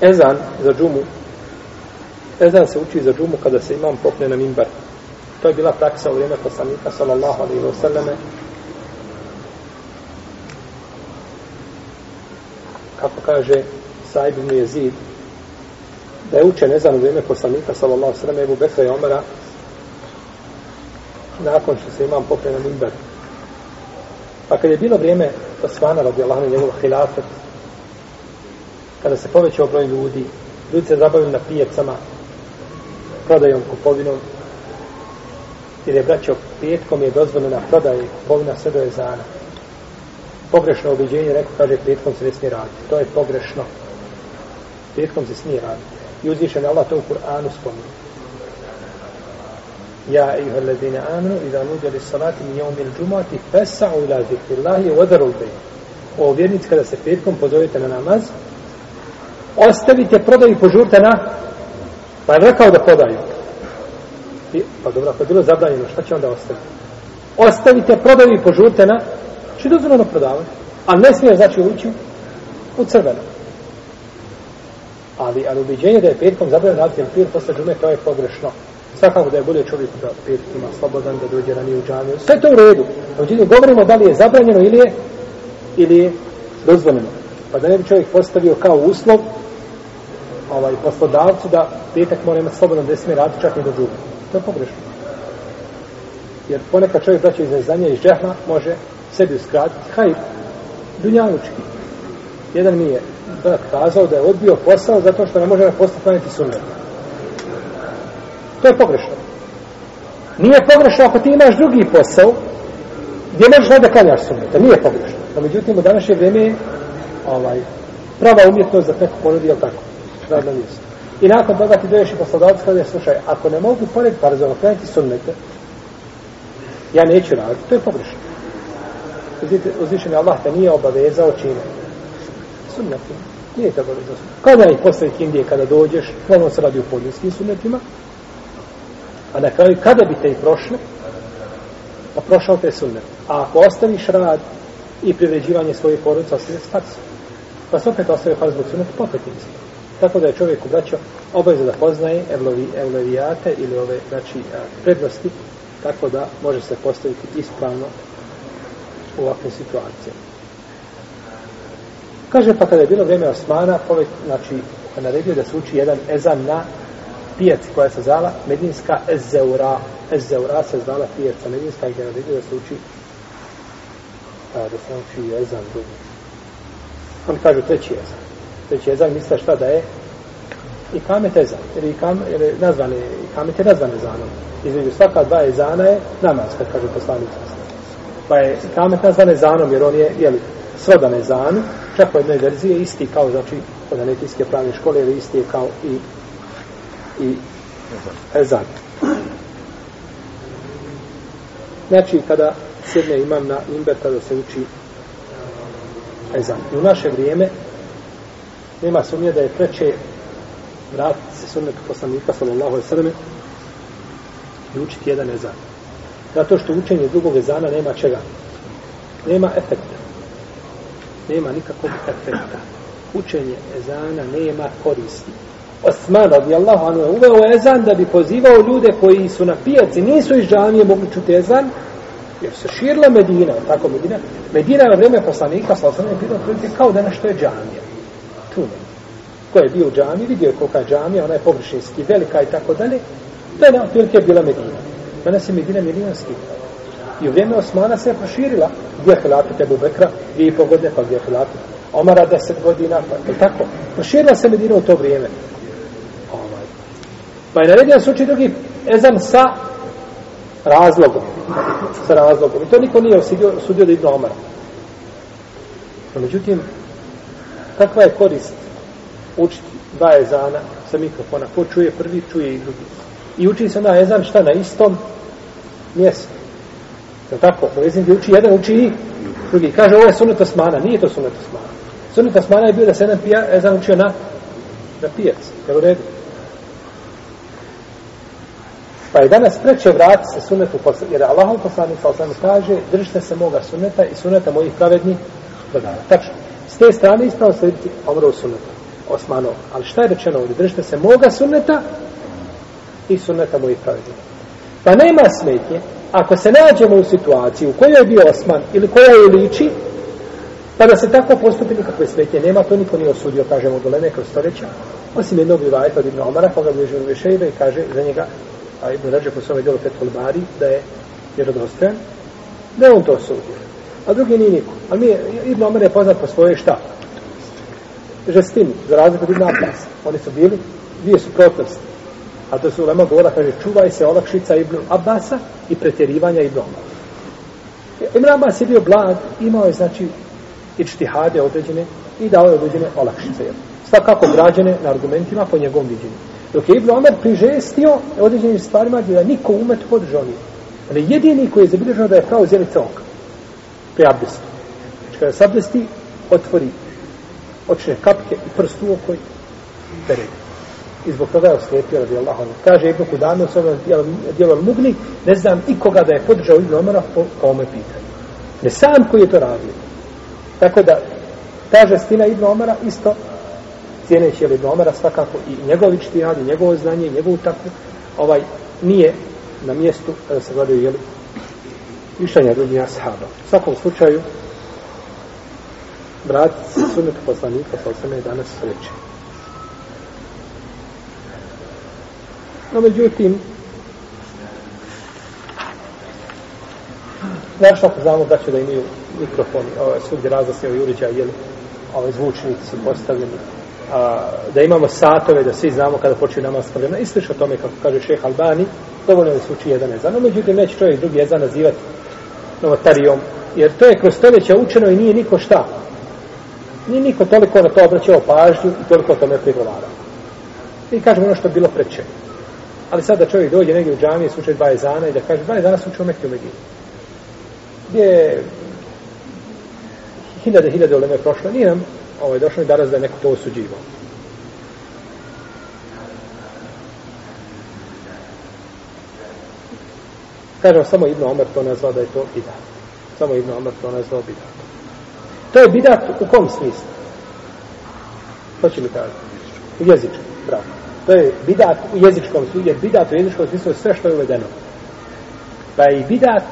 Ezan za džumu, ezan se uči za džumu kada se imam popne na mimbar. To je bila praksa u vrijeme poslanika, sallallahu alaihi wa sallame. Kako kaže Saib ibn Jezid, da je učen ezan u vrijeme poslanika, sallallahu alaihi wa sallame, Ebu Bekra i Omara, nakon što se imam popne na mimbar. Pa kad je bilo vrijeme Osmana, radijallahu Allah, njegov hilafet, kada se povećao broj ljudi, ljudi se zabavili na pijacama, prodajom, kupovinom, jer je braćo petkom je dozvoljena prodaja i kupovina sve do jezana. Pogrešno obiđenje, rekao, kaže, petkom se ne smije raditi. To je pogrešno. Petkom se smije raditi. I uzvišen Allah to u Kur'anu spominje. Ja, i ladine amenu, i da nuđali salati mi jeom il džumati, fesa'u ila zikrillahi, odaru bej. O vjernici, kada se petkom pozovete na namaz, ostavite prodaju i požurte na pa je rekao da prodaju. I, pa dobro, ako je bilo zabranjeno šta će onda ostaviti? Ostavite prodaju i požurte na znači, či dozvoljeno prodavati a ne smije znači ući u crveno. Ali, ali ubiđenje da je petkom zabranjeno raditi empir posle džume to je pogrešno. Svakako da je bolje čovjek da petkom ima slobodan da dođe ranije u džamiju. Sve to u redu. Međutim, govorimo da li je zabranjeno ili je ili je dozvoljeno. Pa da ne bi čovjek postavio kao uslov ovaj, poslodavcu da petak mora imati slobodno da smije raditi čak i do džume. To je pogrešno. Jer ponekad čovjek braća iz neznanja iz džehma može sebi uskratiti haj, dunjalučki. Jedan mi je brat kazao da je odbio posao zato što ne može na posao planiti sunnet. To je pogrešno. Nije pogrešno ako ti imaš drugi posao gdje možeš da klanjaš sunnet. Nije pogrešno. No, međutim, u današnje vrijeme je ovaj, prava umjetnost da neko ponudi, jel tako? Radno mjesto. I nakon toga ti doješ i poslodavac kada je, slušaj, ako ne mogu pored parzova klanjati sunnete, ja neću raditi, to je pogrešno. Uzvišen je Allah te nije obavezao čine. Sunnete. Nije te obavezao. Kada je posle Indije kada dođeš, ono se radi u podnjenskim sunnetima, a na kraju kada bi te i prošle, pa prošao te sunnet. A ako ostaviš rad i privređivanje svoje porodice, ostaviš farsu. Pa se opet ostaviš farz zbog sunneta, pa popet isti. Tako da je čovjek braćo obaveza da poznaje evlovi, evlovijate ili ove znači, prednosti, tako da može se postaviti ispravno u ovakvim situacijama. Kaže, pa kada je bilo vrijeme Osmana, povek, znači, naredio da se uči jedan ezan na pijaci koja se zvala Medinska Ezeura. Ezeura se zvala pijaca Medinska i je naredio da se uči a, da se uči ezan drugi. On kaže treći ezan već ezan misle šta da je. I kamet ezan ili, kam, jer nazvan i kamet je nazvan ezanom između svaka dva ezana je namaz kad kaže poslanik. Pa je i kamet nazvan ezanom jer on je jeli, svodan ezan čak u jednoj verziji je isti kao znači kod anetijske pravne škole ili isti je kao i i ezan. Znači kada sjedne imam na imber tada se uči ezan. I u naše vrijeme nema sumnje da je preče vratiti se sunnetu poslanika sallallahu alaihi sallam i učiti jedan ezan. Zato što učenje drugog ezana nema čega. Nema efekta. Nema nikakvog efekta. Učenje ezana nema koristi. Osman radijallahu anhu je uveo ezan da bi pozivao ljude koji su na pijaci, nisu iz džamije mogli čuti ezan, jer se širila Medina, tako Medina. Medina je vreme poslanika, sallallahu alaihi sallam, je kao da nešto je džamija čuno. Ko je bio u džami, vidio je kolika je džamija, ona je površinski velika i tako dalje. To je na otprilike bila Medina. Danas je Medina milijonski. I u vrijeme Osmana se je proširila. Gdje je hilatu Tebu Bekra, dvije i pol godine, pa gdje je hilatu Omara deset godina, pa je tako. Proširila se Medina u to vrijeme. Ovaj. Pa je naredio se drugi ezan sa razlogom. Sa razlogom. I to niko nije osudio, osudio da Ibn Omara. No, međutim, kakva je korist učiti dva ezana sa mikrofona, ko čuje prvi, čuje i drugi. I uči se na ezan šta na istom mjestu. Je tako? Vezim gdje uči jedan, uči i drugi. Kaže, ovo je sunet osmana. Nije to sunet osmana. Sunet osmana je bio da se jedan pija, ezan učio na, na pijac. Je u redu? Pa je danas preče vrati se sunetu, jer Allah poslanik sa osam kaže, držite se moga suneta i suneta mojih pravednih vladara. Tačno. S te strane ispravno slediti Omerov sunneta, Osmanov. Ali šta je rečeno ovdje? Držite se moga sunneta i sunneta mojih pravednika. Pa nema smetnje, ako se nađemo u situaciji u kojoj je bio Osman ili koja je liči, pa da se tako postupi nikakve smetnje nema, to niko nije osudio, kažemo, do Lene kroz stoljeća, osim jednog rivajta od Ibn Omara, koga bi u Vešejbe i kaže za njega, a Ibn Ređe po svome djelu Petkul Bari, da je vjerodostojan, da je on to osudio. A drugi nije niko. A mi je, Ibn Omer je poznat po svojoj šta? Žestini, za razliku od Ibn Abbas. Oni su bili dvije suprotnosti. A to su ulema govora, kaže, čuvaj se olakšica Ibn Abbasa i pretjerivanja Ibn Omara. Ibn Abbas je bio blag, imao je, znači, ičtihade određene i dao je određene olakšice. Svakako građene na argumentima po njegovom viđenju. Dok je Ibn Omer prižestio određenim stvarima gdje da niko umet podržao nije. On je jedini koji je zabilježeno da je kao zjelica oka. Pri abdestu. Znači kada se abdesti, otvori očne kapke i prst u okoj pere. I zbog toga je oslijepio radi Allah. Kaže Ibn Kudame u svojom dijelu Mugni, ne znam ikoga da je podržao Ibn Omara po, po ome pitanju. Ne sam koji je to radio. Tako da, ta žestina Ibn Omara isto cijeneći je Ibn Omara svakako i njegovi čtihad, i njegovo znanje, i njegovu takvu, ovaj, nije na mjestu kada se gledaju jeli, mišljenja drugih ashaba. U svakom slučaju, brat sunetu poslanika pa sa osame danas sreće. No, međutim, znaš ako znamo da će da imaju mikrofoni, ovaj, svugdje razlasnije ovi uređaj, jel, ovaj zvučnici su postavljeni, a, da imamo satove, da svi znamo kada počne namaska vremena, i sliš o tome, kako kaže šeh Albani, dovoljno da se uči jedan ezan, no međutim neće čovjek drugi ezan nazivati novotarijom, jer to je kroz stoljeća učeno i nije niko šta. Nije niko toliko na to obraćao pažnju i toliko o tome prigovarao. I kažemo ono što je bilo preče. Ali sad da čovjek dođe negdje u džamiju, slučaj dva ezana i da kaže, dva ezana su u Mekke u Medinu. Gdje je hiljade, hiljade uleme prošlo, nije nam ovaj, došlo i danas da je neko to osuđivao. Kažem, samo Ibn Omer to nazvao da je to bidat. Samo Ibn Omer to nazvao bidat. To je bidat u kom smislu? To će mi kažeti. U jezičkom, bravo. To je bidat u jezičkom smislu, jer bidat u jezičkom smislu je sve što je uvedeno. Pa je i bidat,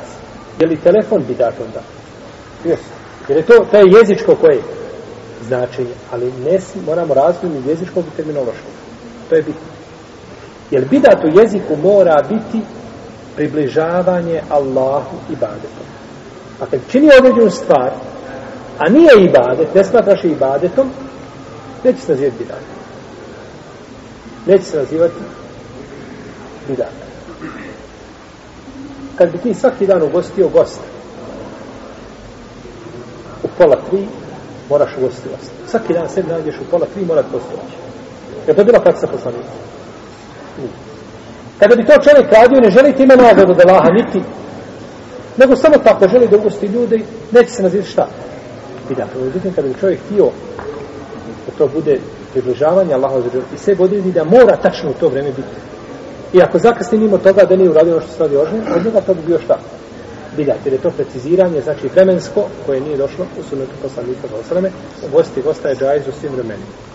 je li telefon bidat onda? Yes. Jer je to, to je jezičko koje značenje, ali ne moramo razvijeti jezičkog i terminološkog. To je bitno. Jer bidat u jeziku mora biti približavanje Allahu i badetom. A dakle, kad čini određenu stvar, a nije ibadet, ne smatraš je ibadetom, neće se nazivati bidat. Neće se nazivati bidat. Kad bi ti svaki dan ugostio gosta, u pola tri, moraš ugostiti gosta. Svaki dan sebi nađeš u pola tri, moraš postoći. Je to bila praksa poslanika? Nije. Kada bi to čovjek radio, ne želite ima nagradu od Allaha, niti, nego samo tako želi da ugosti ljude, neće se nazivati šta. I da, međutim, kada bi čovjek htio da to bude približavanje Allaha i sve odredi da mora tačno u to vreme biti. I ako zakasni mimo toga da nije uradio ono što se radi ožnje, od njega to bi bio šta? Bidat, jer je to preciziranje, znači vremensko, koje nije došlo u sunetu poslanika za osrame, gosti gosta je džajz u svim vremenima.